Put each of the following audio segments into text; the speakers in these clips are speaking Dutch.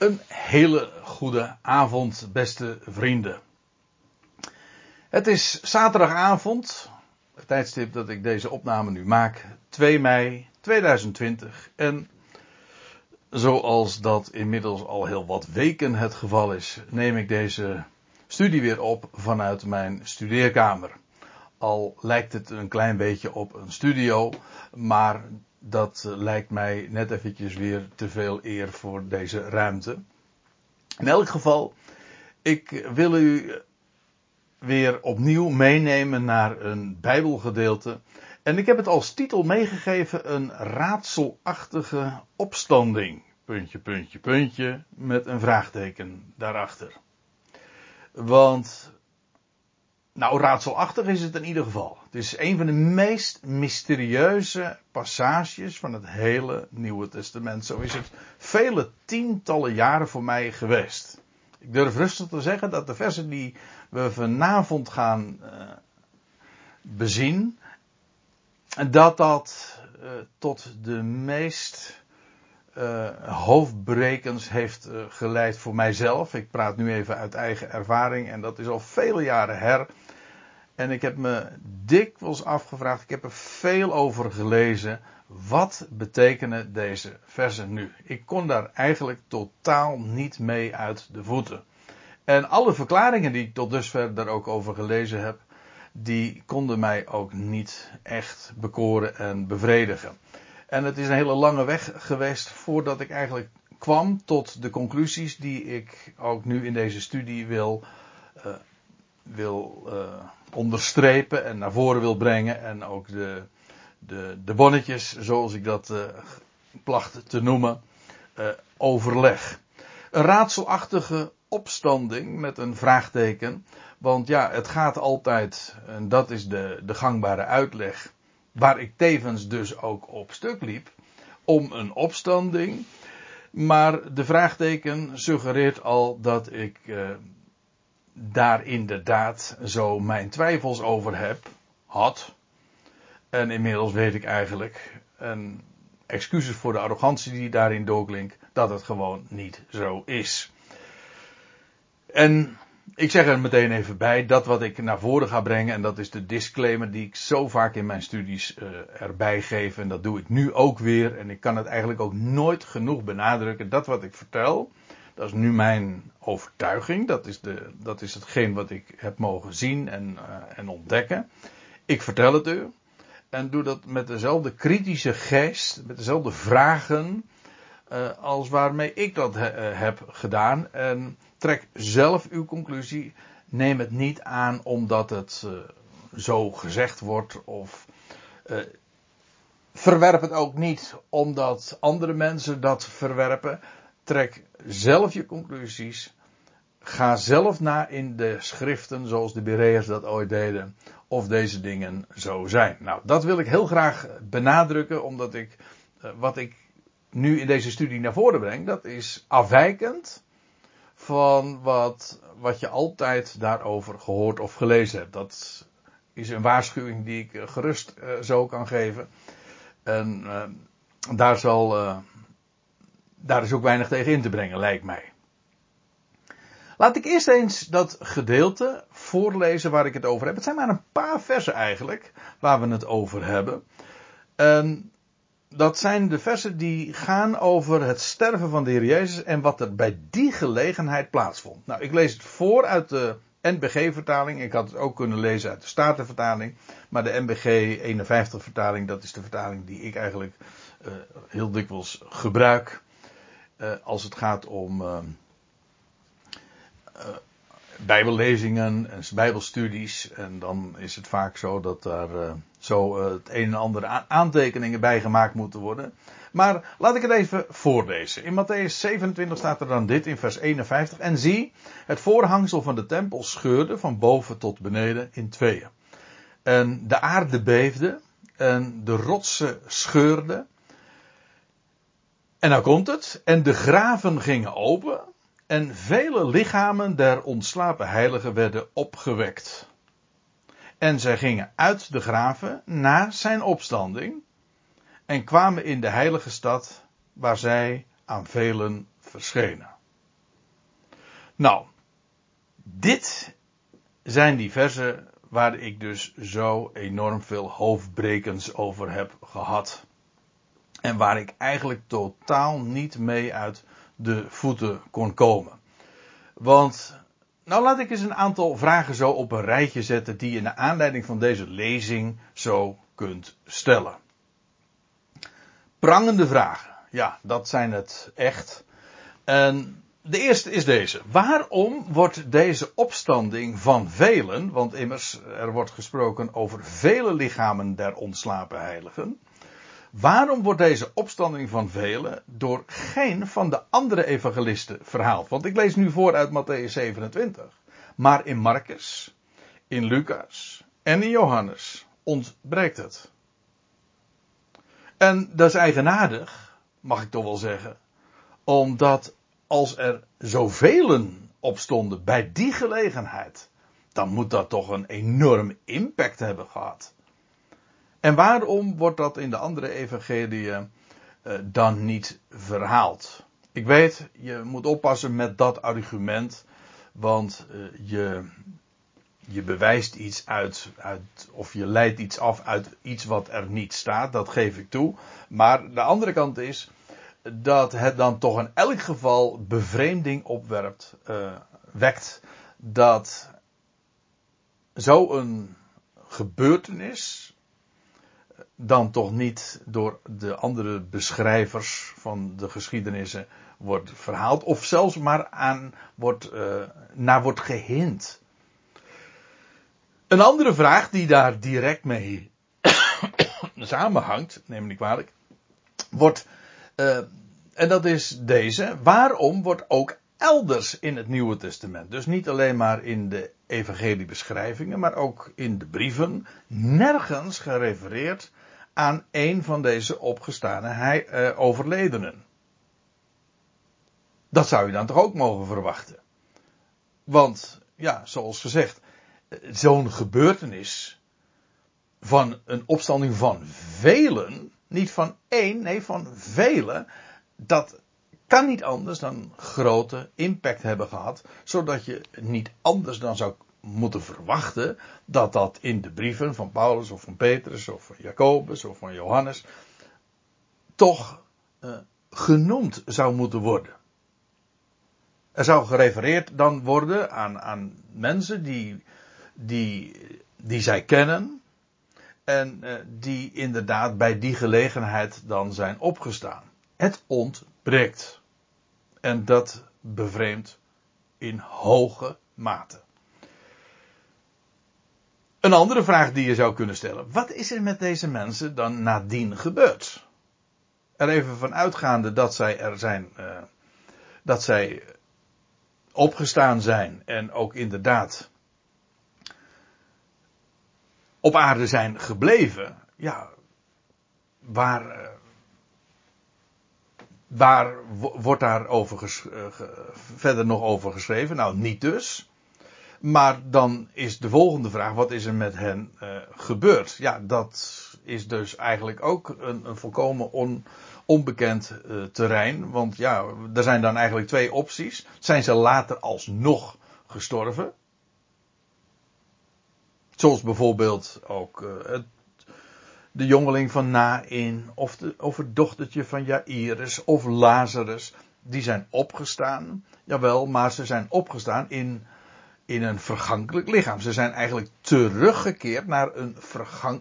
Een hele goede avond, beste vrienden. Het is zaterdagavond, het tijdstip dat ik deze opname nu maak, 2 mei 2020. En zoals dat inmiddels al heel wat weken het geval is, neem ik deze studie weer op vanuit mijn studeerkamer. Al lijkt het een klein beetje op een studio, maar dat lijkt mij net eventjes weer te veel eer voor deze ruimte. In elk geval, ik wil u weer opnieuw meenemen naar een Bijbelgedeelte. En ik heb het als titel meegegeven: een raadselachtige opstanding. Puntje, puntje, puntje, met een vraagteken daarachter. Want nou, raadselachtig is het in ieder geval. Het is een van de meest mysterieuze passages van het hele Nieuwe Testament. Zo is het vele tientallen jaren voor mij geweest. Ik durf rustig te zeggen dat de versen die we vanavond gaan uh, bezien, dat dat uh, tot de meest uh, hoofdbrekens heeft geleid voor mijzelf. Ik praat nu even uit eigen ervaring en dat is al vele jaren her. En ik heb me dikwijls afgevraagd, ik heb er veel over gelezen. Wat betekenen deze versen nu? Ik kon daar eigenlijk totaal niet mee uit de voeten. En alle verklaringen die ik tot dusver daar ook over gelezen heb, die konden mij ook niet echt bekoren en bevredigen. En het is een hele lange weg geweest voordat ik eigenlijk kwam tot de conclusies die ik ook nu in deze studie wil, wil uh, onderstrepen en naar voren wil brengen. En ook de, de, de bonnetjes, zoals ik dat uh, placht te noemen, overleg. Een raadselachtige opstanding met een vraagteken. Want ja, het gaat altijd, en dat is de, de gangbare uitleg waar ik tevens dus ook op stuk liep, om een opstanding. Maar de vraagteken suggereert al dat ik uh, daar inderdaad zo mijn twijfels over heb, had. En inmiddels weet ik eigenlijk, en excuses voor de arrogantie die daarin doorklinkt, dat het gewoon niet zo is. En ik zeg er meteen even bij, dat wat ik naar voren ga brengen, en dat is de disclaimer die ik zo vaak in mijn studies uh, erbij geef, en dat doe ik nu ook weer, en ik kan het eigenlijk ook nooit genoeg benadrukken, dat wat ik vertel, dat is nu mijn overtuiging, dat is, de, dat is hetgeen wat ik heb mogen zien en, uh, en ontdekken. Ik vertel het u, en doe dat met dezelfde kritische geest, met dezelfde vragen, uh, als waarmee ik dat heb gedaan, en trek zelf uw conclusie. Neem het niet aan omdat het zo gezegd wordt of verwerp het ook niet omdat andere mensen dat verwerpen. Trek zelf je conclusies. Ga zelf na in de schriften zoals de Bereërs dat ooit deden. Of deze dingen zo zijn. Nou, dat wil ik heel graag benadrukken omdat ik uh, wat ik nu in deze studie naar voren breng, dat is afwijkend van wat, wat je altijd daarover gehoord of gelezen hebt. Dat is een waarschuwing die ik gerust uh, zo kan geven. En daar, zal, daar is ook weinig tegen in te brengen, lijkt mij. Laat ik eerst eens dat gedeelte voorlezen waar ik het over heb. Het zijn maar een paar versen eigenlijk waar we het over hebben. En dat zijn de versen die gaan over het sterven van de Heer Jezus en wat er bij die gelegenheid plaatsvond. Nou, ik lees het voor uit de NBG-vertaling. Ik had het ook kunnen lezen uit de Statenvertaling. Maar de NBG 51-vertaling, dat is de vertaling die ik eigenlijk uh, heel dikwijls gebruik. Uh, als het gaat om uh, bijbellezingen en bijbelstudies. En dan is het vaak zo dat daar uh, zo het een en ander aantekeningen bij gemaakt moeten worden. Maar laat ik het even voorlezen. In Matthäus 27 staat er dan dit in vers 51. En zie, het voorhangsel van de tempel scheurde van boven tot beneden in tweeën. En de aarde beefde en de rotsen scheurden. En nou komt het. En de graven gingen open en vele lichamen der ontslapen heiligen werden opgewekt. En zij gingen uit de graven na zijn opstanding en kwamen in de heilige stad waar zij aan velen verschenen. Nou, dit zijn die versen waar ik dus zo enorm veel hoofdbrekens over heb gehad. En waar ik eigenlijk totaal niet mee uit de voeten kon komen. Want, nou laat ik eens een aantal vragen zo op een rijtje zetten die je de aanleiding van deze lezing zo kunt stellen. Prangende vragen. Ja, dat zijn het echt. En de eerste is deze. Waarom wordt deze opstanding van velen, want immers er wordt gesproken over vele lichamen der ontslapen heiligen. Waarom wordt deze opstanding van velen door geen van de andere evangelisten verhaald? Want ik lees nu voor uit Matthäus 27. Maar in Marcus, in Lucas en in Johannes ontbreekt het. En dat is eigenaardig, mag ik toch wel zeggen. Omdat als er zoveel opstonden bij die gelegenheid, dan moet dat toch een enorm impact hebben gehad. En waarom wordt dat in de andere evangeliën uh, dan niet verhaald? Ik weet, je moet oppassen met dat argument, want uh, je, je bewijst iets uit, uit, of je leidt iets af uit iets wat er niet staat, dat geef ik toe. Maar de andere kant is dat het dan toch in elk geval bevreemding opwerpt, wekt, dat zo'n gebeurtenis, dan toch niet door de andere beschrijvers van de geschiedenissen wordt verhaald. Of zelfs maar aan wordt, uh, naar wordt gehind. Een andere vraag die daar direct mee samenhangt, neem ik kwalijk, wordt, uh, en dat is deze, waarom wordt ook elders in het Nieuwe Testament, dus niet alleen maar in de evangeliebeschrijvingen, maar ook in de brieven, nergens gerefereerd aan een van deze opgestane hij, uh, overledenen. Dat zou je dan toch ook mogen verwachten. Want, ja, zoals gezegd, zo'n gebeurtenis van een opstanding van velen, niet van één, nee van velen, dat kan niet anders dan grote impact hebben gehad, zodat je niet anders dan zou moeten verwachten dat dat in de brieven van Paulus of van Petrus of van Jacobus of van Johannes toch uh, genoemd zou moeten worden. Er zou gerefereerd dan worden aan, aan mensen die, die, die zij kennen en uh, die inderdaad bij die gelegenheid dan zijn opgestaan. Het ontbreekt. En dat bevreemdt in hoge mate. Een andere vraag die je zou kunnen stellen. Wat is er met deze mensen dan nadien gebeurd? Er even van uitgaande dat zij er zijn, uh, dat zij opgestaan zijn en ook inderdaad op aarde zijn gebleven. Ja, waar, uh, waar wordt daar over uh, verder nog over geschreven? Nou, niet dus. Maar dan is de volgende vraag: wat is er met hen uh, gebeurd? Ja, dat is dus eigenlijk ook een, een volkomen on, onbekend uh, terrein. Want ja, er zijn dan eigenlijk twee opties. Zijn ze later alsnog gestorven? Zoals bijvoorbeeld ook uh, het, de jongeling van Nain, of, of het dochtertje van Jairus, of Lazarus. Die zijn opgestaan. Jawel, maar ze zijn opgestaan in in een vergankelijk lichaam. Ze zijn eigenlijk teruggekeerd naar, een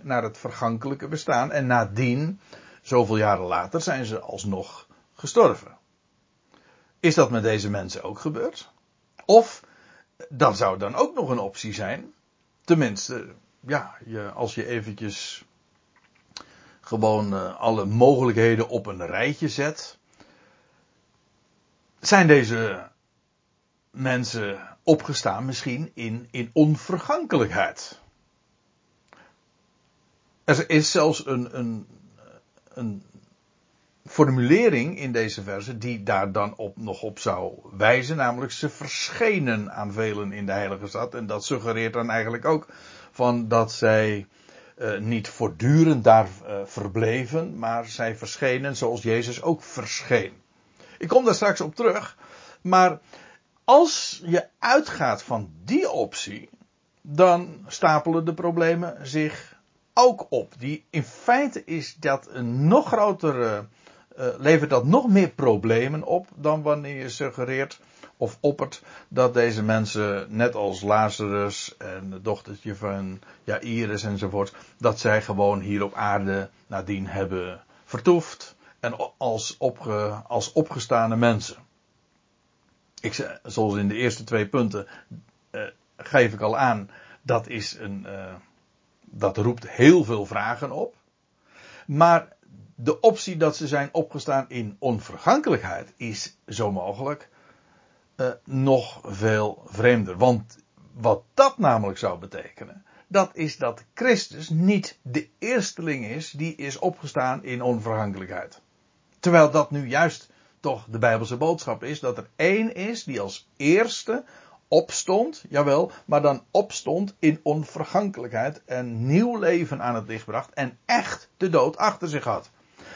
naar het vergankelijke bestaan. En nadien, zoveel jaren later, zijn ze alsnog gestorven. Is dat met deze mensen ook gebeurd? Of, dat zou dan ook nog een optie zijn. Tenminste, ja, je, als je eventjes gewoon uh, alle mogelijkheden op een rijtje zet. Zijn deze mensen opgestaan misschien in, in onvergankelijkheid. Er is zelfs een, een, een formulering in deze verse die daar dan op, nog op zou wijzen. Namelijk ze verschenen aan velen in de heilige stad. En dat suggereert dan eigenlijk ook van dat zij uh, niet voortdurend daar uh, verbleven. Maar zij verschenen zoals Jezus ook verscheen. Ik kom daar straks op terug. Maar als je uitgaat van die optie, dan stapelen de problemen zich ook op. Die, in feite is dat een nog grotere, uh, levert dat nog meer problemen op dan wanneer je suggereert of oppert dat deze mensen, net als Lazarus en het dochtertje van Jairus enzovoort, dat zij gewoon hier op aarde nadien hebben vertoefd en als, opge, als opgestane mensen. Ik, zoals in de eerste twee punten uh, geef ik al aan, dat is een, uh, dat roept heel veel vragen op. Maar de optie dat ze zijn opgestaan in onvergankelijkheid is zo mogelijk uh, nog veel vreemder. Want wat dat namelijk zou betekenen, dat is dat Christus niet de eersteling is die is opgestaan in onvergankelijkheid. Terwijl dat nu juist toch de Bijbelse boodschap is dat er één is die als eerste opstond, jawel, maar dan opstond in onvergankelijkheid en nieuw leven aan het licht bracht en echt de dood achter zich had.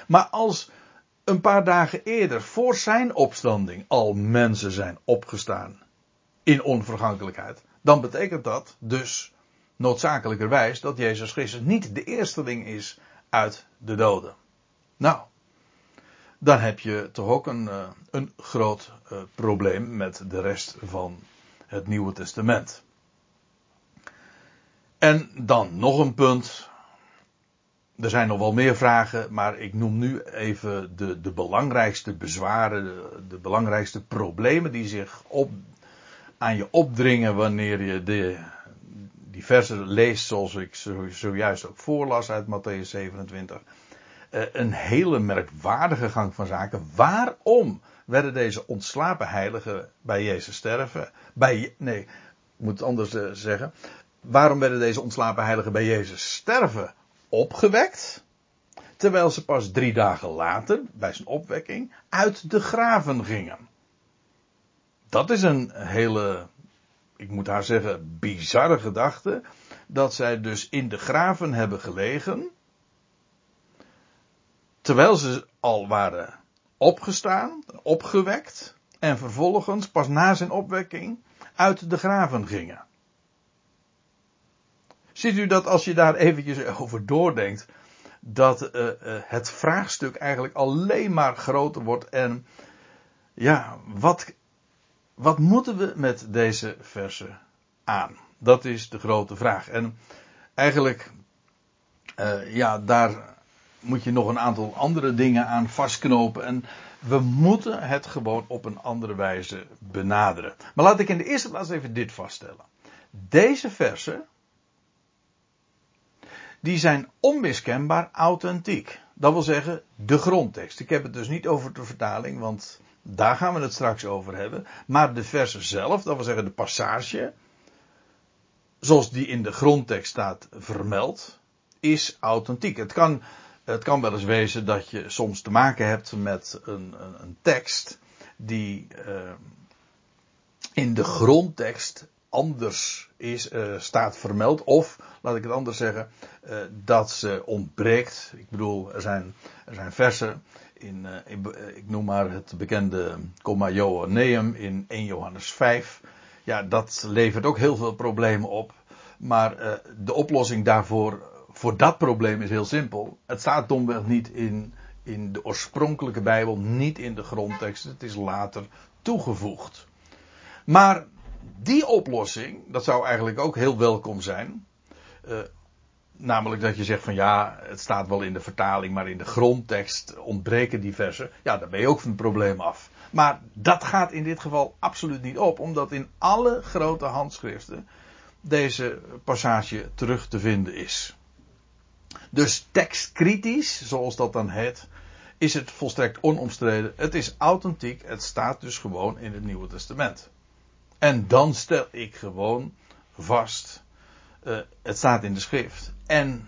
Maar als een paar dagen eerder, voor zijn opstanding, al mensen zijn opgestaan in onvergankelijkheid, dan betekent dat dus noodzakelijkerwijs dat Jezus Christus niet de eersteling is uit de doden. Nou, dan heb je toch ook een, eh, een groot uh, probleem met de rest van het Nieuwe Testament. En dan nog een punt. Er zijn nog wel meer vragen, maar ik noem nu even de, de belangrijkste bezwaren, de, de belangrijkste problemen die zich op, aan je opdringen wanneer je de, die versen leest zoals ik zojuist ook voorlas uit Matthäus 27. Uh, een hele merkwaardige gang van zaken. Waarom werden deze ontslapen heiligen bij Jezus sterven? Bij, nee, ik moet het anders uh, zeggen. Waarom werden deze ontslapen heiligen bij Jezus sterven opgewekt? Terwijl ze pas drie dagen later, bij zijn opwekking, uit de graven gingen. Dat is een hele, ik moet haar zeggen, bizarre gedachte. Dat zij dus in de graven hebben gelegen. Terwijl ze al waren opgestaan, opgewekt. En vervolgens, pas na zijn opwekking, uit de graven gingen. Ziet u dat als je daar eventjes over doordenkt, dat uh, uh, het vraagstuk eigenlijk alleen maar groter wordt en ja, wat, wat moeten we met deze versen aan? Dat is de grote vraag. En eigenlijk, uh, ja, daar moet je nog een aantal andere dingen aan vastknopen. En we moeten het gewoon op een andere wijze benaderen. Maar laat ik in de eerste plaats even dit vaststellen. Deze versen, die zijn onmiskenbaar authentiek. Dat wil zeggen, de grondtekst. Ik heb het dus niet over de vertaling, want daar gaan we het straks over hebben. Maar de versen zelf, dat wil zeggen de passage, zoals die in de grondtekst staat vermeld, is authentiek. Het kan het kan wel eens wezen dat je soms te maken hebt met een, een, een tekst die uh, in de grondtekst anders is, uh, staat vermeld. Of, laat ik het anders zeggen, uh, dat ze ontbreekt. Ik bedoel, er zijn, er zijn versen in, in ik noem maar het bekende Comma Johanneum in 1 Johannes 5. Ja, dat levert ook heel veel problemen op. Maar de oplossing daarvoor voor dat probleem is heel simpel. Het staat domweg niet in, in de oorspronkelijke Bijbel, niet in de grondtekst. Het is later toegevoegd. Maar die oplossing, dat zou eigenlijk ook heel welkom zijn. Uh, namelijk dat je zegt van ja, het staat wel in de vertaling, maar in de grondtekst ontbreken die versen. Ja, dan ben je ook van het probleem af. Maar dat gaat in dit geval absoluut niet op, omdat in alle grote handschriften deze passage terug te vinden is. Dus tekstkritisch, zoals dat dan heet, is het volstrekt onomstreden. Het is authentiek. Het staat dus gewoon in het Nieuwe Testament. En dan stel ik gewoon vast, uh, het staat in de schrift. En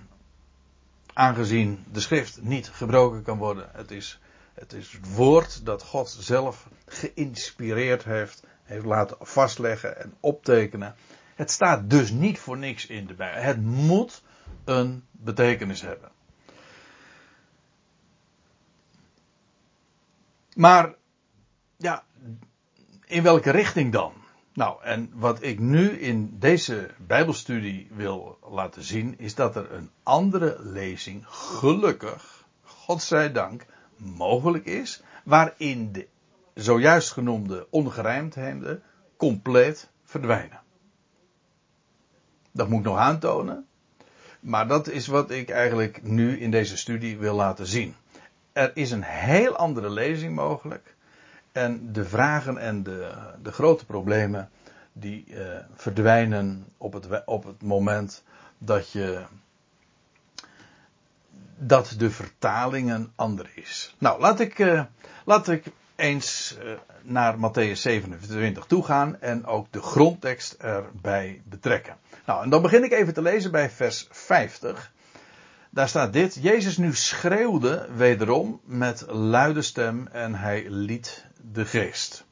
aangezien de schrift niet gebroken kan worden, het is, het is het woord dat God zelf geïnspireerd heeft, heeft laten vastleggen en optekenen. Het staat dus niet voor niks in de Bijbel. Het moet een betekenis hebben. Maar, ja, in welke richting dan? Nou, en wat ik nu in deze Bijbelstudie wil laten zien, is dat er een andere lezing, gelukkig, godzijdank, mogelijk is, waarin de zojuist genoemde ongerijmdheden compleet verdwijnen. Dat moet ik nog aantonen, maar dat is wat ik eigenlijk nu in deze studie wil laten zien. Er is een heel andere lezing mogelijk. En de vragen en de, de grote problemen die uh, verdwijnen op het, op het moment dat je dat de vertaling een ander is. Nou, laat ik, uh, laat ik eens uh, naar Matthäus 27 toe gaan en ook de grondtekst erbij betrekken. Nou, en dan begin ik even te lezen bij vers 50. Daar staat dit. Jezus nu schreeuwde wederom met luide stem en hij liet de geest.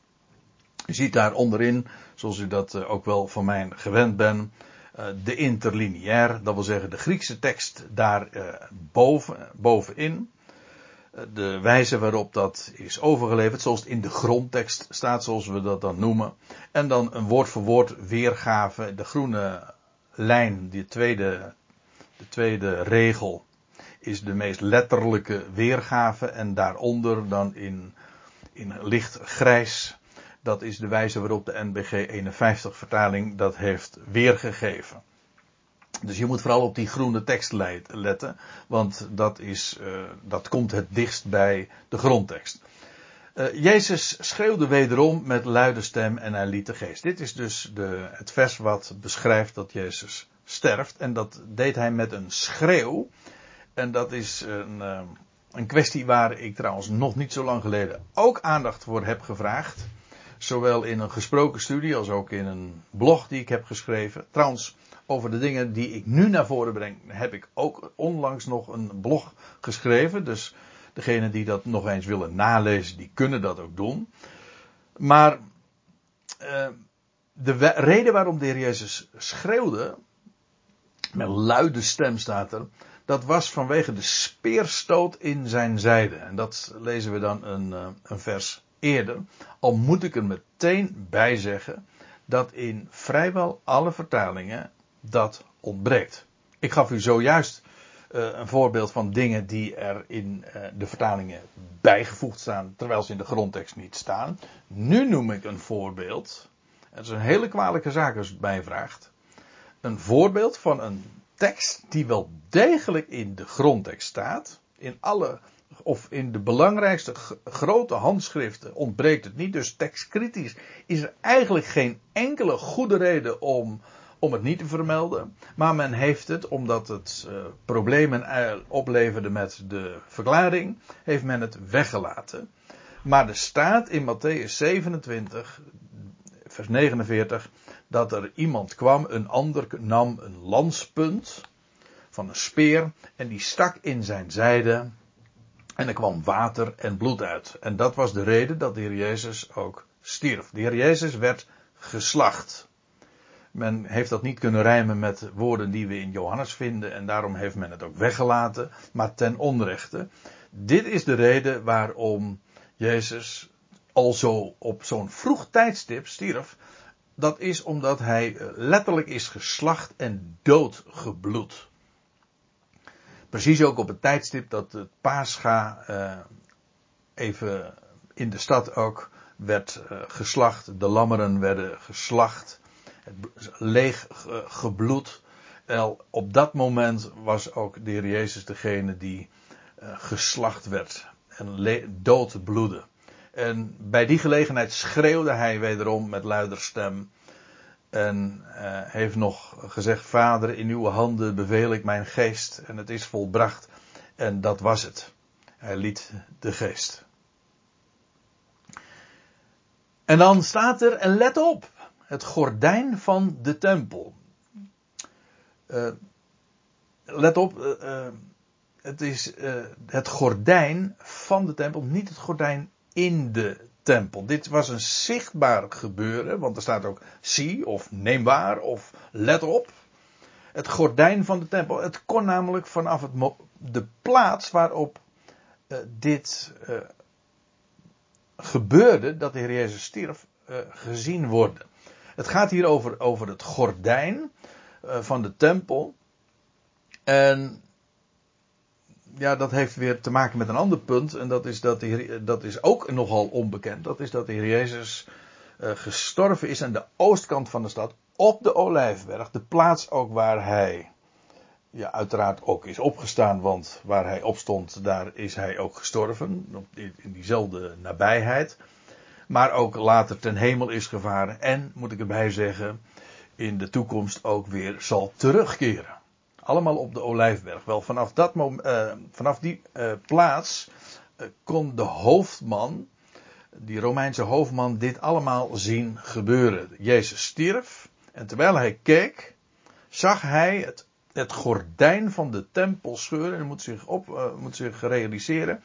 Je ziet daar onderin, zoals u dat eh, ook wel van mij gewend bent, eh, de interlineair, dat wil zeggen de Griekse tekst daar eh, boven, bovenin. De wijze waarop dat is overgeleverd, zoals het in de grondtekst staat, zoals we dat dan noemen. En dan een woord voor woord weergave, de groene lijn, die tweede, de tweede regel, is de meest letterlijke weergave. En daaronder dan in, in licht grijs, dat is de wijze waarop de NBG 51 vertaling dat heeft weergegeven. Dus je moet vooral op die groene tekst letten, want dat, is, uh, dat komt het dichtst bij de grondtekst. Uh, Jezus schreeuwde wederom met luide stem en hij liet de geest. Dit is dus de, het vers wat beschrijft dat Jezus sterft. En dat deed hij met een schreeuw. En dat is een, uh, een kwestie waar ik trouwens nog niet zo lang geleden ook aandacht voor heb gevraagd. Zowel in een gesproken studie als ook in een blog die ik heb geschreven. Trouwens, over de dingen die ik nu naar voren breng, heb ik ook onlangs nog een blog geschreven. Dus degenen die dat nog eens willen nalezen, die kunnen dat ook doen. Maar uh, de reden waarom de heer Jezus schreeuwde, met luide stem staat er, dat was vanwege de speerstoot in zijn zijde. En dat lezen we dan een, uh, een vers eerder. Al moet ik er meteen bij zeggen dat in vrijwel alle vertalingen dat ontbreekt. Ik gaf u zojuist een voorbeeld van dingen die er in uh, de vertalingen bijgevoegd staan, terwijl ze in de grondtekst niet staan. Nu noem ik een voorbeeld. Het is een hele kwalijke zaak als het mij vraagt. Een voorbeeld van een tekst die wel degelijk in de grondtekst staat. In alle, of in de belangrijkste grote handschriften ontbreekt het niet. Dus tekstkritisch is er eigenlijk geen enkele goede reden om om het niet te vermelden. Maar men heeft het, omdat het uh, problemen eh, opleverde met de verklaring, heeft men het weggelaten. Maar er staat in Matthäus 27, vers 49, dat er iemand kwam, een ander nam een lanspunt van een speer en die stak in zijn zijde en er kwam water en bloed uit. En dat was de reden dat de Heer Jezus ook stierf. De Heer Jezus werd geslacht. Men heeft dat niet kunnen rijmen met woorden die we in Johannes vinden en daarom heeft men het ook weggelaten, maar ten onrechte. Dit is de reden waarom Jezus al zo op zo'n vroeg tijdstip stierf. Dat is omdat hij eh, letterlijk is geslacht en doodgebloed. Precies ook op het tijdstip dat het Pascha eh, even in de stad ook werd uh, geslacht. De lammeren werden geslacht leeg gebloed. En op dat moment was ook de Heer Jezus degene die uh, geslacht werd en dood bloedde. En bij die gelegenheid schreeuwde hij wederom met luider stem. En uh, heeft nog gezegd: Vader, in uw handen beveel ik mijn geest. En het is volbracht. En dat was het. Hij liet de geest. En dan staat er, en let op, het gordijn van de tempel. Uh, let op, uh, het is het gordijn van de tempel, niet het gordijn in de tempel. Dit was een zichtbaar gebeuren, want er staat ook zie of neem waar of let op. Het gordijn van de tempel. Het kon namelijk vanaf het de plaats waarop dit gebeurde, dat de Heer Jezus stierf, gezien worden. Het gaat hier over, over het gordijn van de tempel. En ja, dat heeft weer te maken met een ander punt. En dat is, dat, de dat is ook nogal onbekend. Dat is dat de Heer Jezus uh, gestorven is aan de oostkant van de stad. Op de Olijfberg. De plaats ook waar hij. Ja, uiteraard ook is opgestaan. Want waar hij opstond, daar is hij ook gestorven. In diezelfde nabijheid. Maar ook later ten hemel is gevaren. En, moet ik erbij zeggen, in de toekomst ook weer zal terugkeren. Allemaal op de Olijfberg. Wel, vanaf, dat moment, uh, vanaf die uh, plaats uh, kon de hoofdman, die Romeinse hoofdman, dit allemaal zien gebeuren. Jezus stierf en terwijl hij keek, zag hij het, het gordijn van de tempel scheuren. En moet zich, op, moet zich realiseren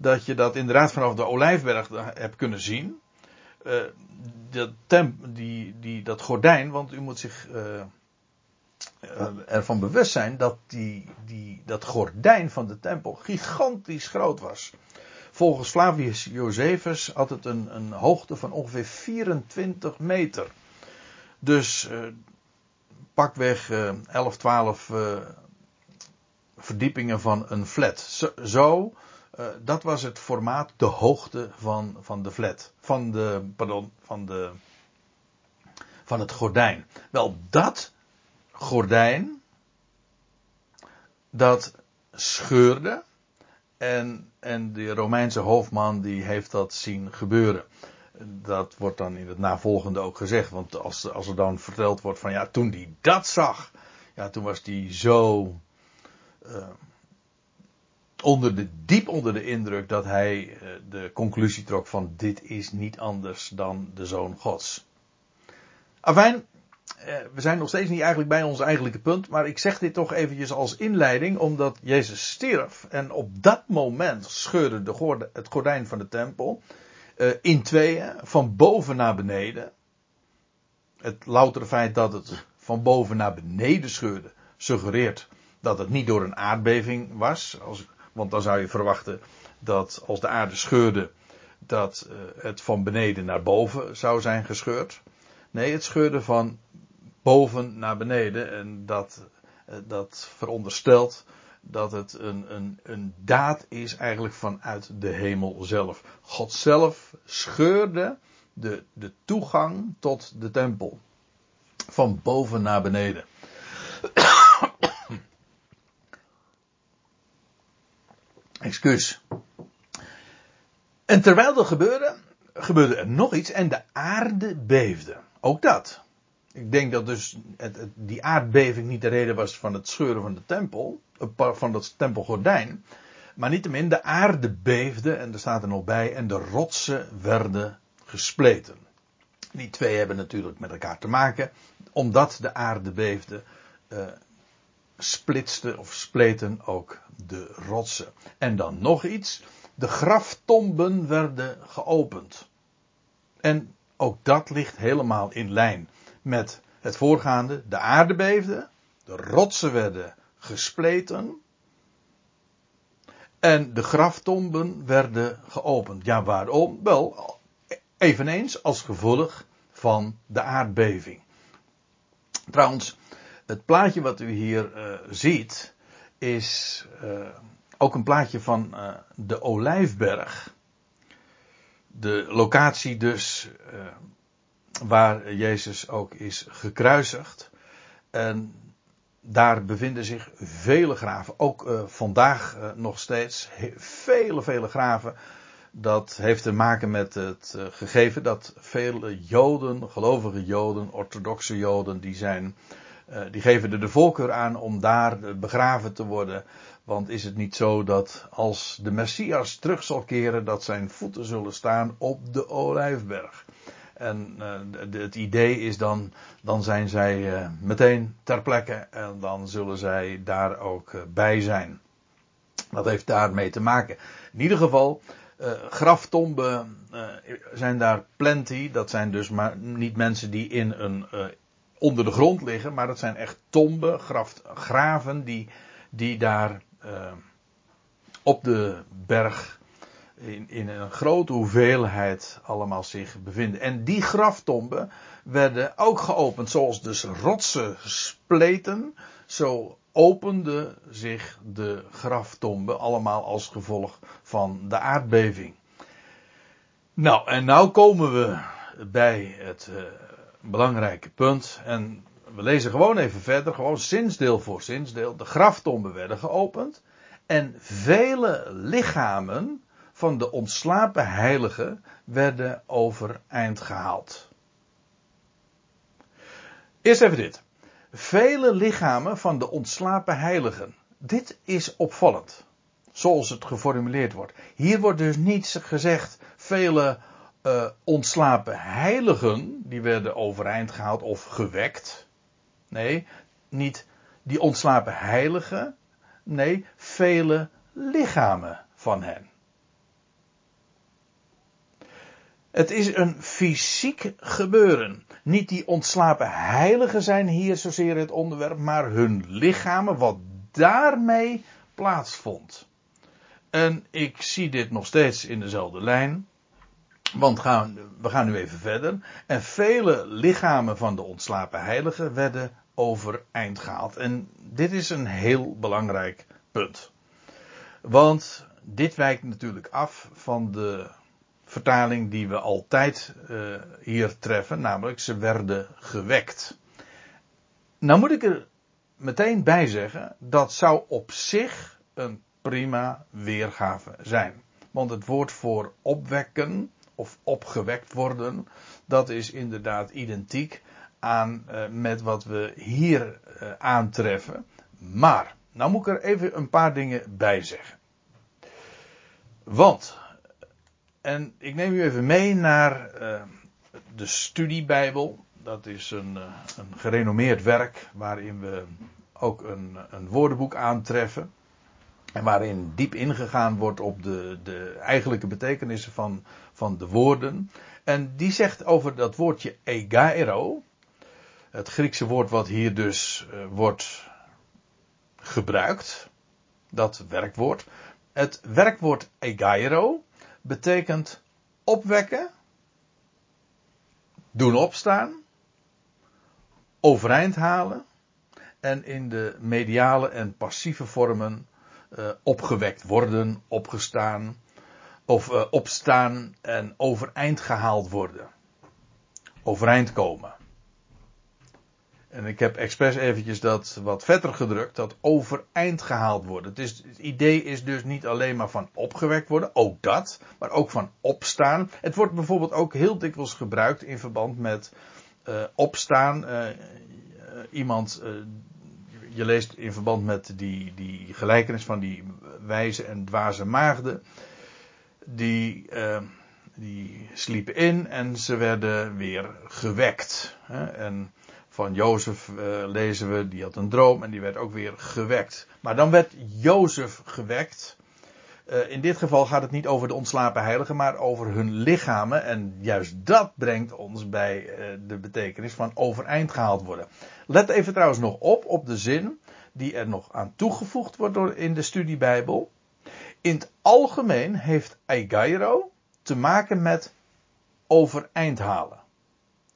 dat je dat inderdaad vanaf de Olijfberg hebt kunnen zien. dat, temp, die, die, dat gordijn, want u moet zich uh, ervan bewust zijn dat die, die, dat gordijn van de tempel gigantisch groot was. Volgens Flavius Josephus had het een, een hoogte van ongeveer 24 meter. Dus uh, pakweg uh, 11, 12 uh, verdiepingen van een flat. Zo uh, dat was het formaat, de hoogte van, van de flat. Van de, pardon, van de, van het gordijn. Wel, dat gordijn dat scheurde. En, en de Romeinse hoofdman die heeft dat zien gebeuren. Dat wordt dan in het navolgende ook gezegd. Want als, als er dan verteld wordt van ja, toen hij dat zag. Ja, toen was hij zo. Uh, onder de, diep onder de indruk dat hij uh, de conclusie trok van dit is niet anders dan de zoon gods. Afijn, eh, we zijn nog steeds niet eigenlijk bij ons eigenlijke punt, maar ik zeg dit toch eventjes als inleiding, omdat Jezus stierf en op dat moment scheurde de het gordijn van de tempel uh, in tweeën, van boven naar beneden. Het loutere feit dat het van boven naar beneden scheurde, suggereert dat het niet door een aardbeving was, als, want dan zou je verwachten dat als de aarde scheurde, dat uh, het van beneden naar boven zou zijn gescheurd. Nee, het scheurde van boven naar beneden. En dat, eh, dat veronderstelt dat het een, een, een daad is eigenlijk vanuit de hemel zelf. God zelf scheurde de, de toegang tot de tempel. Van boven naar beneden. Excuus. En terwijl dat gebeurde, gebeurde er nog iets en de aarde beefde. Ook dat. Ik denk dat dus het, die aardbeving niet de reden was van het scheuren van de tempel, van dat tempelgordijn. Maar niettemin, de aarde beefde, en er staat er nog bij, en de rotsen werden gespleten. Die twee hebben natuurlijk met elkaar te maken, omdat de aarde beefde, uh, splitste of spleten ook de rotsen. En dan nog iets, de graftomben werden geopend. En ook dat ligt helemaal in lijn met het voorgaande. De aarde beefde, de rotsen werden gespleten en de graftomben werden geopend. Ja, waarom? Wel, eveneens als gevolg van de aardbeving. Trouwens, het plaatje wat u hier uh, ziet is uh, ook een plaatje van uh, de Olijfberg. De locatie dus waar Jezus ook is gekruisigd. En daar bevinden zich vele graven, ook vandaag nog steeds, vele, vele graven. Dat heeft te maken met het gegeven dat vele Joden, gelovige Joden, orthodoxe Joden, die zijn, die geven er de voorkeur aan om daar begraven te worden. Want is het niet zo dat als de Messias terug zal keren, dat zijn voeten zullen staan op de Olijfberg? En uh, het idee is dan, dan zijn zij meteen ter plekke en dan zullen zij daar ook bij zijn. Dat heeft daarmee te maken. In ieder geval, graftomben zijn daar plenty. Dat zijn dus maar niet mensen die in een, onder de grond liggen, maar dat zijn echt tomben, graven die, die daar op de berg in, in een grote hoeveelheid allemaal zich bevinden. En die graftomben werden ook geopend, zoals dus rotsen spleten, zo opende zich de graftomben allemaal als gevolg van de aardbeving. Nou, en nou komen we bij het belangrijke punt. En we lezen gewoon even verder, gewoon zinsdeel voor zinsdeel. De graftomben werden geopend. En vele lichamen van de ontslapen heiligen werden overeind gehaald. Eerst even dit. Vele lichamen van de ontslapen heiligen. Dit is opvallend. Zoals het geformuleerd wordt. Hier wordt dus niet gezegd vele uh, ontslapen heiligen die werden overeind gehaald of gewekt. Nee, niet die ontslapen heiligen. Nee, vele lichamen van hen. Het is een fysiek gebeuren. Niet die ontslapen heiligen zijn hier zozeer het onderwerp, maar hun lichamen, wat daarmee plaatsvond. En ik zie dit nog steeds in dezelfde lijn. Want gaan, we gaan nu even verder. En vele lichamen van de ontslapen heiligen werden overeind gehaald. En dit is een heel belangrijk punt. Want dit wijkt natuurlijk af van de vertaling die we altijd uh, hier treffen, namelijk ze werden gewekt. Nou moet ik er meteen bij zeggen, dat zou op zich een prima weergave zijn. Want het woord voor opwekken of opgewekt worden, dat is inderdaad identiek aan uh, met wat we hier uh, aantreffen. Maar, nou moet ik er even een paar dingen bij zeggen. Want en ik neem u even mee naar uh, de studiebijbel. Dat is een, een gerenommeerd werk waarin we ook een, een woordenboek aantreffen. En waarin diep ingegaan wordt op de, de eigenlijke betekenissen van, van de woorden. En die zegt over dat woordje egairo. Het Griekse woord wat hier dus uh, wordt gebruikt. Dat werkwoord. Het werkwoord egairo betekent opwekken, doen opstaan, overeind halen en in de mediale en passieve vormen uh, opgewekt worden, opgestaan of uh, opstaan en overeind gehaald worden. Overeind komen. En ik heb expres eventjes dat wat vetter gedrukt, dat overeind gehaald worden. Het, is, idee is dus niet alleen maar van opgewekt worden, ook dat, maar ook van opstaan. Het wordt bijvoorbeeld ook heel dikwijls gebruikt in verband met uh, opstaan. Uh, iemand, je leest in verband met die, die gelijkenis van die wijze en dwaze maagden. Die, die sliepen in en ze werden weer gewekt. Hè? En van Jozef uh, lezen we, die had een droom en die werd ook weer gewekt. Maar dan werd Jozef gewekt. Uh, in dit geval gaat het niet over de ontslapen heiligen, maar over hun lichamen. En juist dat brengt ons bij uh, de betekenis van overeind gehaald worden. Let even trouwens nog op, op de zin die er nog aan toegevoegd wordt door in de studiebijbel. In het algemeen heeft Eigairo te maken met overeind halen.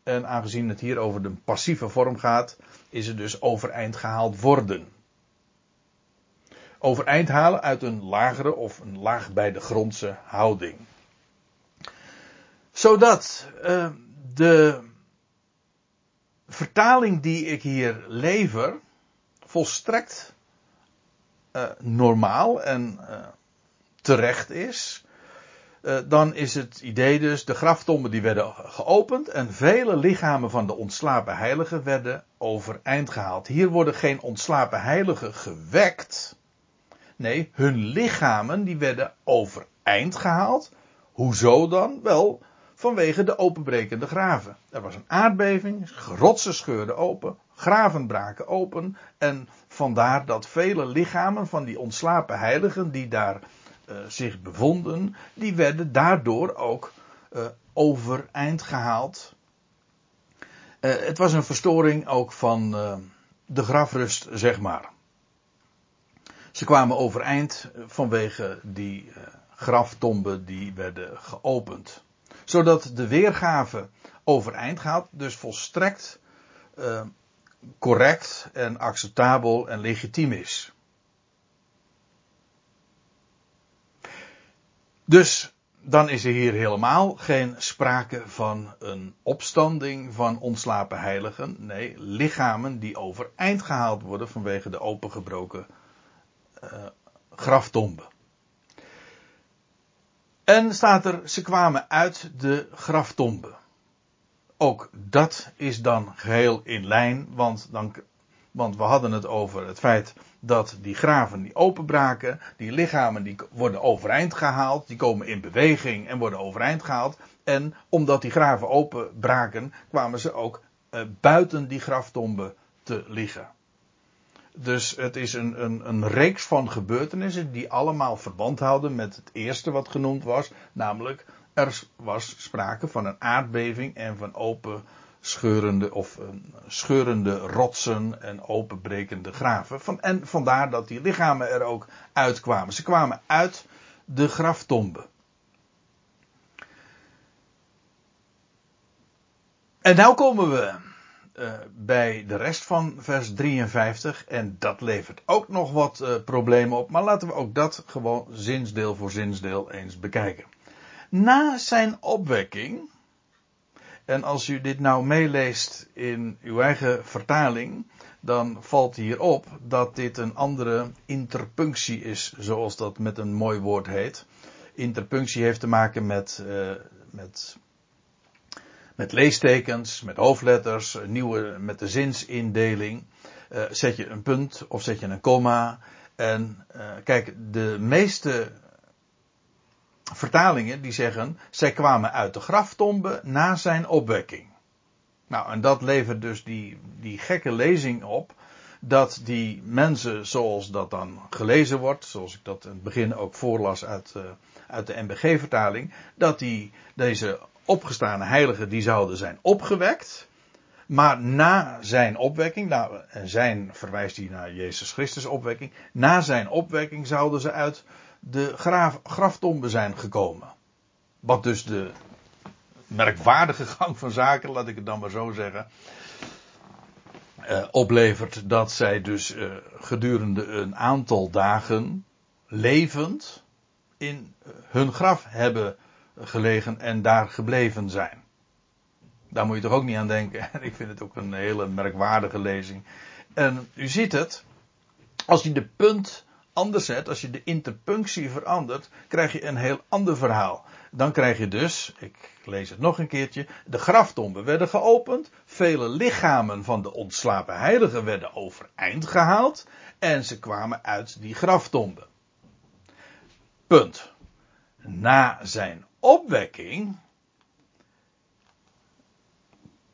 En aangezien het hier over de passieve vorm gaat, is het dus overeind gehaald worden. Overeind halen uit een lagere of een laag bij de grondse houding. Zodat uh, de vertaling die ik hier lever volstrekt uh, normaal en uh, terecht is. Uh, dan is het idee dus, de graftomben die werden geopend en vele lichamen van de ontslapen heiligen werden overeind gehaald. Hier worden geen ontslapen heiligen gewekt. Nee, hun lichamen die werden overeind gehaald. Hoezo dan? Wel, vanwege de openbrekende graven. Er was een aardbeving, rotsen scheurden open, graven braken open en vandaar dat vele lichamen van die ontslapen heiligen die daar uh, zich bevonden, die werden daardoor ook uh, overeind gehaald. Uh, het was een verstoring ook van de grafrust, zeg maar. Ze kwamen overeind vanwege die graftomben die werden geopend. Zodat de weergave overeind gaat, dus volstrekt correct en acceptabel en legitiem is. Dus dan is er hier helemaal geen sprake van een opstanding van ontslapen heiligen. Nee, lichamen die overeind gehaald worden vanwege de opengebroken uh, graftomben. En staat er, ze kwamen uit de graftomben. Ook dat is dan geheel in lijn, want, dan, want we hadden het over het feit dat die graven die openbraken, die lichamen die worden overeind gehaald, die komen in beweging en worden overeind gehaald. En omdat die graven openbraken, kwamen ze ook uh, buiten die graftomben te liggen. Dus het is een, een, een reeks van gebeurtenissen die allemaal verband houden met het eerste wat genoemd was, namelijk er was sprake van een aardbeving en van open scheurende of scheurende rotsen en openbrekende graven. Van, en vandaar dat die lichamen er ook uitkwamen. Ze kwamen uit de graftomben. En nu komen we uh, bij de rest van vers 53 en dat levert ook nog wat uh, problemen op. Maar laten we ook dat gewoon zinsdeel voor zinsdeel eens bekijken. Na zijn opwekking en als u dit nou meeleest in uw eigen vertaling, dan valt hier op dat dit een andere interpunctie is, zoals dat met een mooi woord heet. Interpunctie heeft te maken met, uh, met, met leestekens, met hoofdletters, nieuwe, met de zinsindeling. Uh, zet je een punt of zet je een komma. En uh, kijk, de meeste vertalingen die zeggen, zij kwamen uit de graftombe na zijn opwekking. Nou, en dat levert dus die, die gekke lezing op, dat die mensen zoals dat dan gelezen wordt, zoals ik dat in het begin ook voorlas uit, uh, uit de MBG-vertaling, dat die, deze opgestane heiligen, die zouden zijn opgewekt, maar na zijn opwekking, nou, en zijn verwijst hij naar Jezus Christus opwekking, na zijn opwekking zouden ze uit de graaf, zijn gekomen. Wat dus de merkwaardige gang van zaken, laat ik het dan maar zo zeggen, uh, oplevert dat zij dus uh, gedurende een aantal dagen levend in hun graf hebben gelegen en daar gebleven zijn. Daar moet je toch ook niet aan denken. ik vind het ook een hele merkwaardige lezing. En u ziet het, als je de punt anders zet, als je de interpunctie verandert, krijg je een heel ander verhaal. Dan krijg je dus, ik lees het nog een keertje, de graftomben werden geopend, vele lichamen van de ontslapen heiligen werden overeind gehaald en ze kwamen uit die graftomben. Punt. Na zijn opwekking.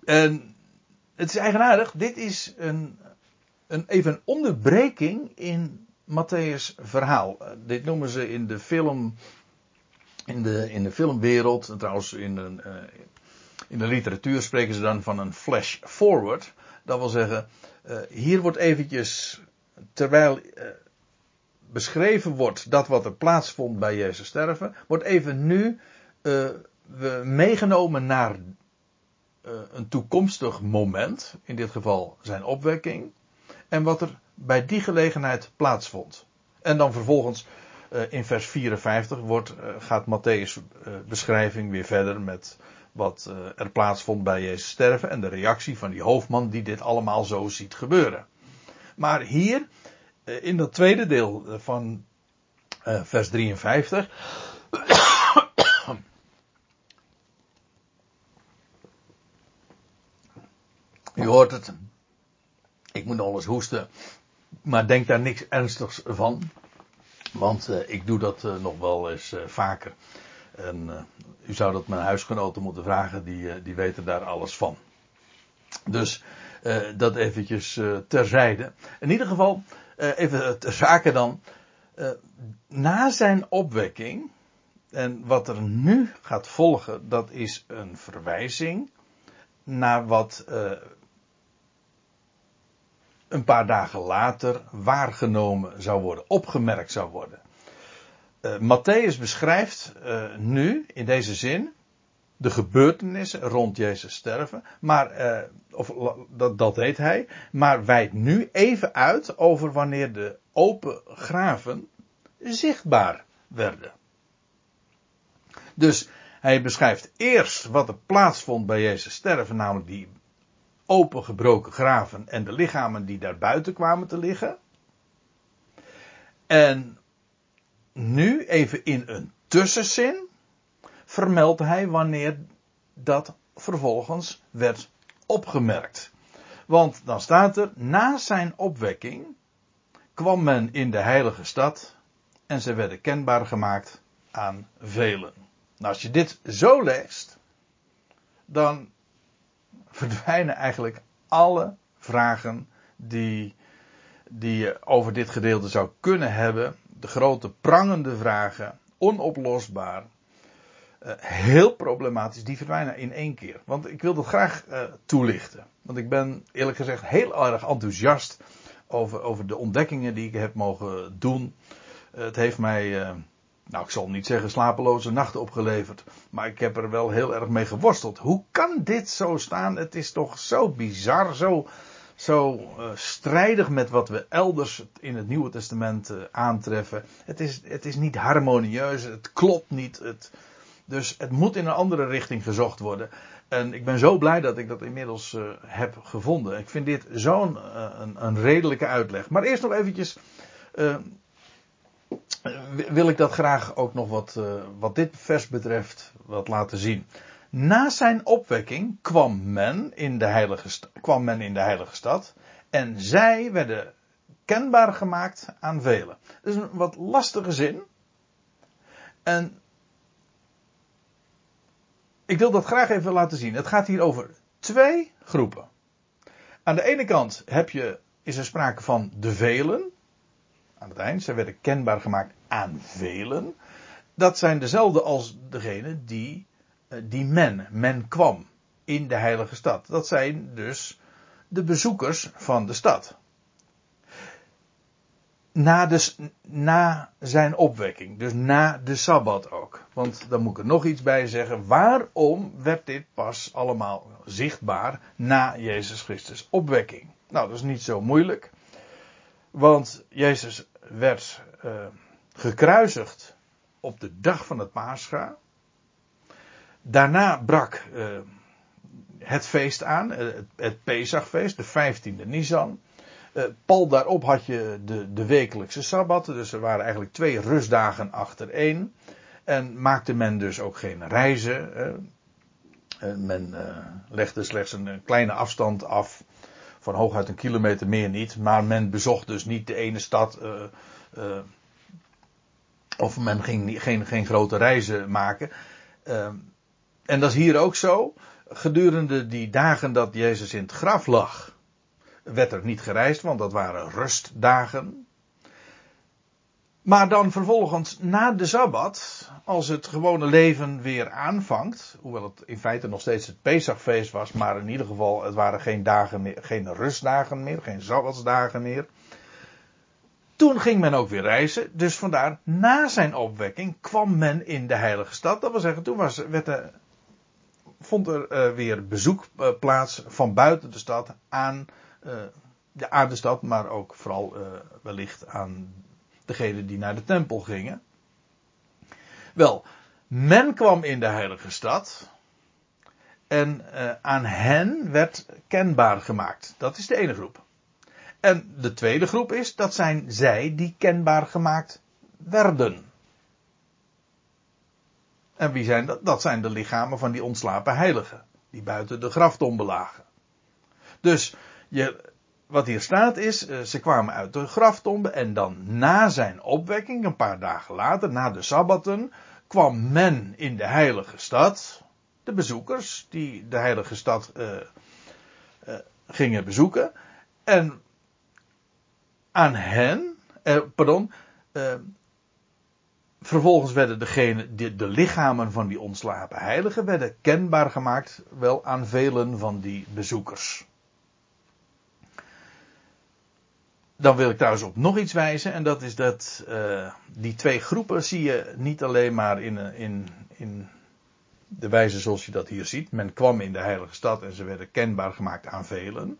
En het is eigenaardig, dit is een, een, even een onderbreking in Matthäus verhaal. Eh, dit noemen ze in de film, in de, in de filmwereld, trouwens in de, uh, in de literatuur spreken ze dan van een flash forward. Dat wil zeggen, uh, hier wordt eventjes, terwijl beschreven wordt dat wat er plaatsvond bij Jezus sterven, wordt even nu we meegenomen naar een toekomstig moment, in dit geval zijn opwekking, en wat er bij die gelegenheid plaatsvond. En dan vervolgens uh, in vers 54 wordt, uh, gaat Matthäus' uh, beschrijving weer verder met wat er plaatsvond bij Jezus sterven en de reactie van die hoofdman die dit allemaal zo ziet gebeuren. Maar hier, in dat tweede deel van vers 53, U hoort het. Ik moet nog eens hoesten. Maar denk daar niks ernstigs van. Want uh, ik doe dat uh, nog wel eens uh, vaker. En u zou dat mijn huisgenoten moeten vragen, die, die weten daar alles van. Dus dat eventjes terzijde. In ieder geval, even ter zake dan. na zijn opwekking, en wat er nu gaat volgen, dat is een verwijzing naar wat een paar dagen later waargenomen zou worden, opgemerkt zou worden. uh, Matthäus beschrijft uh, nu in deze zin de gebeurtenissen rond Jezus sterven, maar, uh, of dat, dat deed hij, maar wijdt nu even uit over wanneer de open graven zichtbaar werden. Dus hij beschrijft eerst wat er plaatsvond bij Jezus sterven, namelijk die opengebroken graven en de lichamen die daar buiten kwamen te liggen. En nu even in een tussenzin vermeldt hij wanneer dat vervolgens werd opgemerkt. Want dan staat er, na zijn opwekking kwam men in de heilige stad en ze werden kenbaar gemaakt aan velen. Nou, als je dit zo leest, dan verdwijnen eigenlijk alle vragen die, die je over dit gedeelte zou kunnen hebben. De grote prangende vragen, onoplosbaar, uh, heel problematisch, die verdwijnen in één keer. Want ik wil dat graag uh, toelichten. Want ik ben eerlijk gezegd heel erg enthousiast over, over de ontdekkingen die ik heb mogen doen. Uh, het heeft mij nou, ik zal niet zeggen slapeloze nachten opgeleverd. Maar ik heb er wel heel erg mee geworsteld. Hoe kan dit zo staan? Het is toch zo bizar, zo, zo uh, strijdig met wat we elders in het Nieuwe Testament uh, aantreffen. Het is, het is niet harmonieus, het klopt niet. Het, dus het moet in een andere richting gezocht worden. En ik ben zo blij dat ik dat inmiddels uh, heb gevonden. Ik vind dit zo'n een, een, redelijke uitleg. Maar eerst nog eventjes wil ik dat graag ook nog wat, uh, wat dit vers betreft wat laten zien. Na zijn opwekking kwam men in de heilige, kwam men in de heilige stad en zij werden kenbaar gemaakt aan velen. Dat is een wat lastige zin. En ik wil dat graag even laten zien. Het gaat hier over twee groepen. Aan de ene kant heb je, is er sprake van de velen, aan het eind. Zij werden kenbaar gemaakt aan velen. Dat zijn dezelfde als degene die, eh, die men, men kwam in de heilige stad. Dat zijn dus de bezoekers van de stad. Na, de, na zijn opwekking, dus na de Sabbat ook. Want dan moet ik er nog iets bij zeggen. Waarom werd dit pas allemaal zichtbaar na Jezus Christus opwekking? Nou, dat is niet zo moeilijk. Want Jezus werd uh, gekruisigd op de dag van het Pascha. Daarna brak uh, het feest aan, uh, het, het Pesachfeest, de 15e Nisan. Uh, pal daarop had je de, de wekelijkse sabbatten, dus er waren eigenlijk twee rustdagen achtereen. En maakte men dus ook geen reizen. men legde slechts een kleine afstand af van hooguit een kilometer meer niet. Maar men bezocht dus niet de ene stad. Uh, uh, of men ging geen, geen grote reizen maken. Uh, en dat is hier ook zo. Gedurende die dagen dat Jezus in het graf lag, werd er niet gereisd, want dat waren rustdagen. Maar dan vervolgens na de Sabbat, als het gewone leven weer aanvangt, hoewel het in feite nog steeds het Pesachfeest was, maar in ieder geval het waren geen dagen meer, geen rustdagen meer, geen Sabbatsdagen meer. Toen ging men ook weer reizen, dus vandaar na zijn opwekking kwam men in de heilige stad. Dat wil zeggen, toen was, werd er, vond er uh, weer bezoek uh, plaats van buiten de stad aan, uh, aan de stad, maar ook vooral wellicht aan degenen die naar de tempel gingen. Wel, men kwam in de heilige stad en uh, aan hen werd kenbaar gemaakt. Dat is de ene groep. En de tweede groep is, dat zijn zij die kenbaar gemaakt werden. En wie zijn dat? Dat zijn de lichamen van die ontslapen heiligen. Die buiten de graftombe lagen. Dus je, wat hier staat is, eh, ze kwamen uit de graftombe en dan na zijn opwekking, een paar dagen later, na de sabbatten, kwam men in de heilige stad, de bezoekers die de heilige stad uh, uh, gingen bezoeken, en aan hen, pardon, vervolgens werden degene, de, de lichamen van die ontslapen heiligen werden kenbaar gemaakt, wel aan velen van die bezoekers. Dan wil ik trouwens op nog iets wijzen. En dat is dat uh, die twee groepen zie je niet alleen maar in, in, in de wijze zoals je dat hier ziet. Men kwam in de heilige stad en ze werden kenbaar gemaakt aan velen.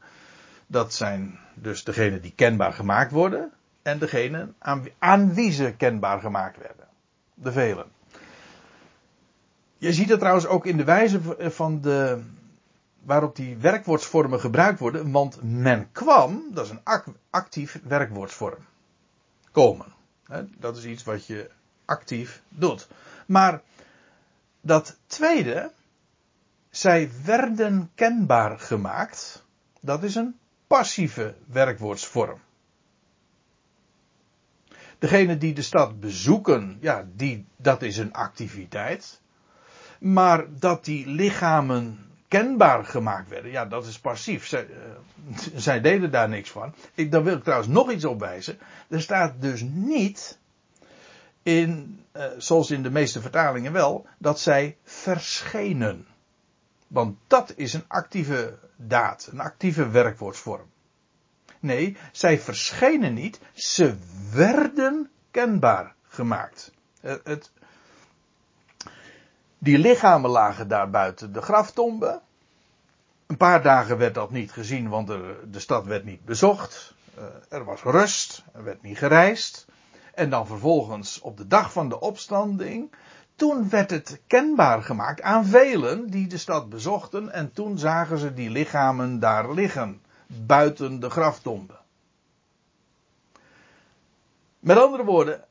Dat zijn dus degenen die kenbaar gemaakt worden. En degenen aan, aan wie ze kenbaar gemaakt werden. De velen. Je ziet het trouwens ook in de wijze van de, waarop die werkwoordsvormen gebruikt worden. Want men kwam, dat is een actief werkwoordsvorm. Komen. Dat is iets wat je actief doet. Maar dat tweede, zij werden kenbaar gemaakt, dat is een passieve werkwoordsvorm. Degene die de stad bezoeken, ja, die, dat is een activiteit. Maar dat die lichamen kenbaar gemaakt werden, ja, dat is passief. Zij, uh, zij deden daar niks van. Ik, dan wil ik trouwens nog iets opwijzen. Er staat dus niet in, uh, zoals in de meeste vertalingen wel, dat zij verschenen. Want dat is een actieve daad, een actieve werkwoordsvorm. Nee, zij verschenen niet, ze werden kenbaar gemaakt. Eh, het, die lichamen lagen daar buiten de graftombe. Een paar dagen werd dat niet gezien, want er, de stad werd niet bezocht. Uh, er was rust, er werd niet gereisd. En dan vervolgens op de dag van de opstanding. Toen werd het kenbaar gemaakt aan velen die de stad bezochten. En toen zagen ze die lichamen daar liggen. Buiten de graftombe. Met andere woorden,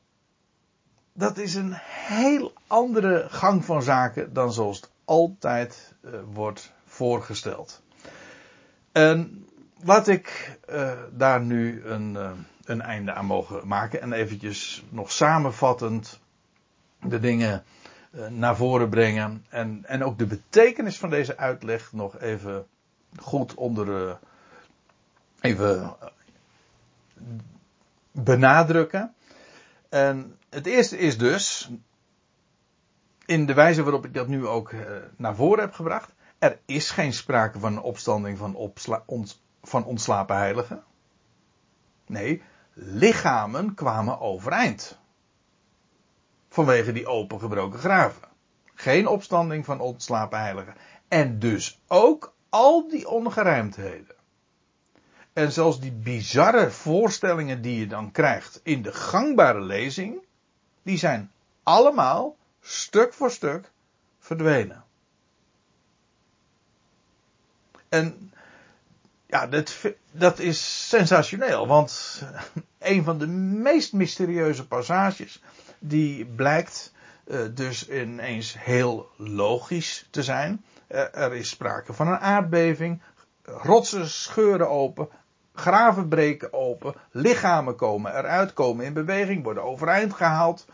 dat is een heel andere gang van zaken dan zoals het altijd uh, wordt voorgesteld. En laat ik uh, daar nu een, uh, een einde aan mogen maken en eventjes nog samenvattend de dingen naar voren brengen en, en ook de betekenis van deze uitleg nog even goed onder even benadrukken. En het eerste is dus, in de wijze waarop ik dat nu ook uh, naar voren heb gebracht, er is geen sprake van een opstanding van, opsla, van ontslapen heiligen. Nee, lichamen kwamen overeind. Vanwege die opengebroken graven. Geen opstanding van ontslapen heiligen. En dus ook al die ongerijmdheden. En zelfs die bizarre voorstellingen die je dan krijgt in de gangbare lezing, die zijn allemaal stuk voor stuk verdwenen. En ja, dat, dat is sensationeel, want een van de meest mysterieuze passages, die blijkt uh, dus ineens heel logisch te zijn. Uh, er is sprake van een aardbeving, rotsen scheuren open, graven breken open, lichamen komen eruit, komen in beweging, worden overeind gehaald.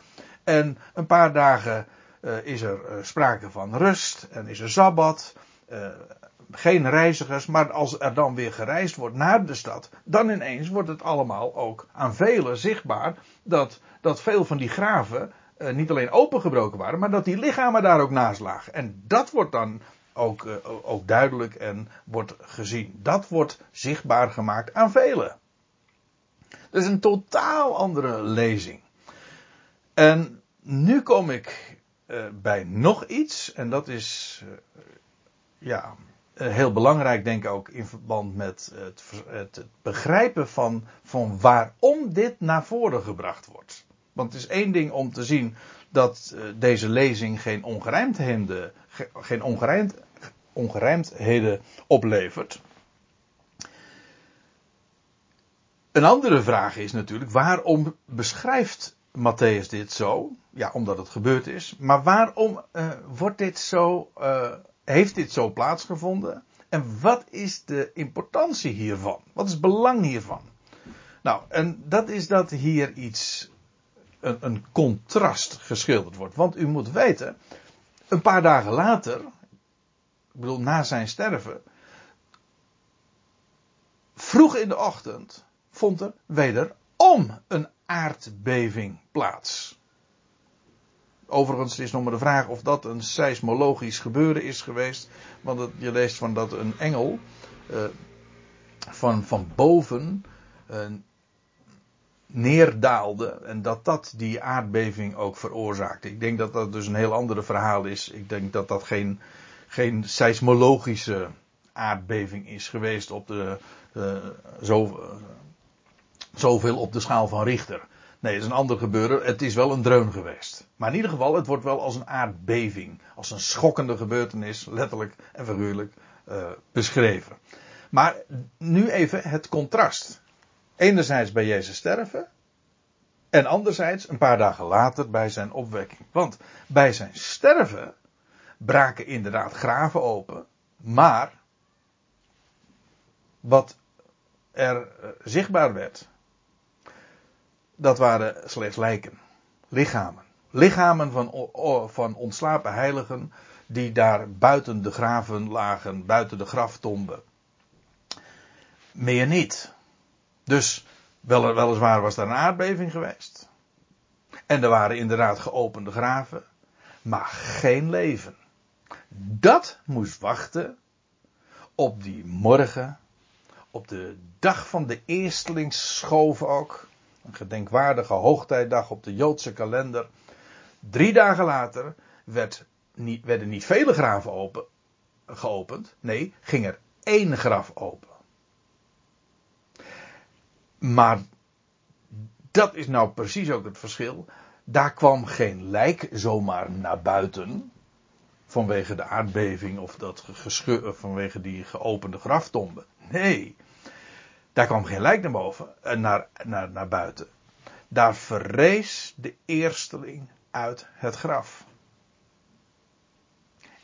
En een paar dagen uh, is er uh, sprake van rust en is er sabbat. Uh, geen reizigers, maar als er dan weer gereisd wordt naar de stad, dan ineens wordt het allemaal ook aan velen zichtbaar dat, dat veel van die graven niet alleen opengebroken waren, maar dat die lichamen daar ook naast lagen. En dat wordt dan ook, uh, ook duidelijk en wordt gezien. Dat wordt zichtbaar gemaakt aan velen. Dat is een totaal andere lezing. En nu kom ik uh, bij nog iets, en dat is uh, ja, heel belangrijk, denk ik ook in verband met het, het, begrijpen van, van waarom dit naar voren gebracht wordt. Want het is één ding om te zien dat deze lezing geen ongerijmdheden, geen ongerijmd, ongerijmdheden oplevert. Een andere vraag is natuurlijk, waarom beschrijft Matthäus dit zo? Ja, omdat het gebeurd is. Maar waarom uh, wordt dit zo, uh, heeft dit zo plaatsgevonden? En wat is de importantie hiervan? Wat is het belang hiervan? Nou, en dat is dat hier iets, een, een contrast geschilderd wordt. Want u moet weten, een paar dagen later ik bedoel na zijn sterven, vroeg in de ochtend vond er wederom een aardbeving plaats. Overigens is nog maar de vraag of dat een seismologisch gebeuren is geweest. Want je leest van dat een engel uh, van, van boven uh, neerdaalde en dat dat die aardbeving ook veroorzaakte. Ik denk dat dat dus een heel ander verhaal is. Ik denk dat dat geen, geen seismologische aardbeving is geweest op de, uh, zo, zoveel op de schaal van Richter. Nee, het is een ander gebeuren. Het is wel een dreun geweest. Maar in ieder geval, het wordt wel als een aardbeving. Als een schokkende gebeurtenis, letterlijk en figuurlijk, uh, beschreven. Maar nu even het contrast. Enerzijds bij Jezus sterven. En anderzijds een paar dagen later bij zijn opwekking. Want bij zijn sterven braken inderdaad graven open. Maar wat er eh, zichtbaar werd, dat waren slechts lijken. Lichamen. Lichamen van, van ontslapen heiligen die daar buiten de graven lagen, buiten de graftomben. Meer niet. Dus wel, weliswaar was daar een aardbeving geweest. En er waren inderdaad geopende graven. Maar geen leven. Dat moest wachten op die morgen. Op de dag van de eerstelingsschoof ook. Een gedenkwaardige hoogtijdag op de Joodse kalender. Drie dagen later werd niet, werden niet vele graven open, geopend. Nee, ging er één graf open. Maar dat is nou precies ook het verschil. Daar kwam geen lijk zomaar naar buiten. Vanwege de aardbeving of dat gescheur, vanwege die geopende graftomben. Nee, daar kwam geen lijk naar boven, eh, naar, naar, naar buiten. Daar verrees de eersteling uit het graf.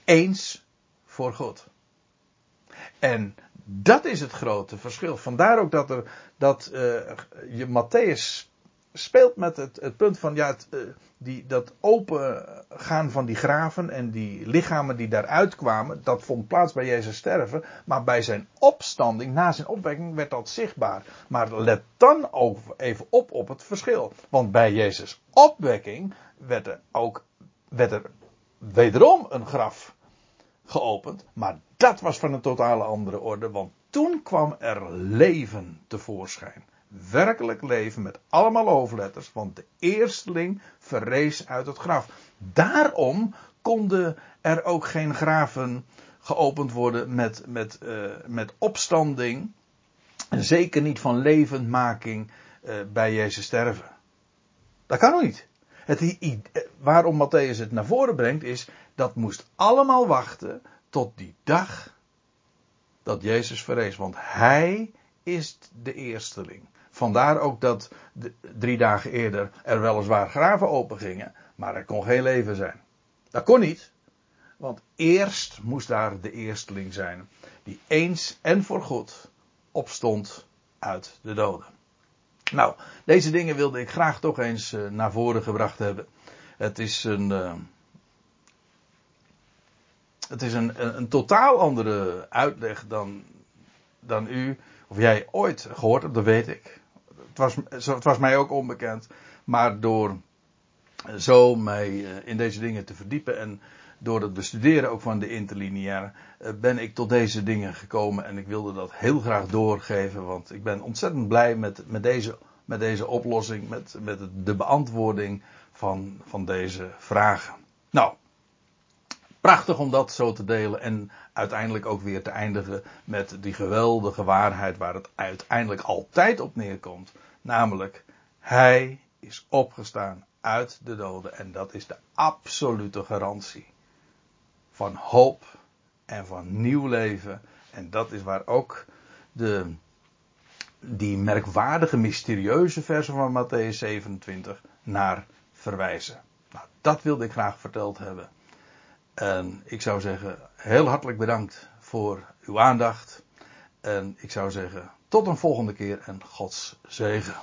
Eens voor God. En dat is het grote verschil. Vandaar ook dat, er, dat uh, je Matthäus speelt met het, het punt van ja, het, uh, die, dat opengaan van die graven en die lichamen die daaruit kwamen, dat vond plaats bij Jezus sterven. Maar bij zijn opstanding, na zijn opwekking, werd dat zichtbaar. Maar let dan ook even op op het verschil. Want bij Jezus opwekking werd er ook werd er wederom een graf geopend. Maar dat was van een totale andere orde, want toen kwam er leven tevoorschijn. Werkelijk leven met allemaal hoofdletters, want de eersteling verrees uit het graf. Daarom konden er ook geen graven geopend worden met, met, uh, met opstanding. Zeker niet van levendmaking uh, bij Jezus sterven. Dat kan niet. Het, waarom Matthäus het naar voren brengt is, dat moest allemaal wachten tot die dag dat Jezus verrees. Want hij is de eersteling. Vandaar ook dat drie dagen eerder er weliswaar graven open gingen, maar er kon geen leven zijn. Dat kon niet, want eerst moest daar de eersteling zijn, die eens en voor God opstond uit de doden. Nou, deze dingen wilde ik graag toch eens uh, naar voren gebracht hebben. Het is een. Uh, het is een, een, een, totaal andere uitleg dan, dan u of jij ooit gehoord hebt, dat weet ik. Het was, het was mij ook onbekend. Maar door zo mij eh, in deze dingen te verdiepen en door het bestuderen ook van de interlineaire ben ik tot deze dingen gekomen en ik wilde dat heel graag doorgeven, want ik ben ontzettend blij met, met, deze, met deze oplossing, met, met de beantwoording van, van deze vragen. Nou, prachtig om dat zo te delen en uiteindelijk ook weer te eindigen met die geweldige waarheid waar het uiteindelijk altijd op neerkomt. Namelijk, Hij is opgestaan uit de doden en dat is de absolute garantie van hoop en van nieuw leven. En dat is waar ook de, die merkwaardige, mysterieuze versen van Matthäus 27 naar verwijzen. Nou, dat wilde ik graag verteld hebben. En ik zou zeggen, heel hartelijk bedankt voor uw aandacht. En ik zou zeggen, tot een volgende keer en Gods zegen.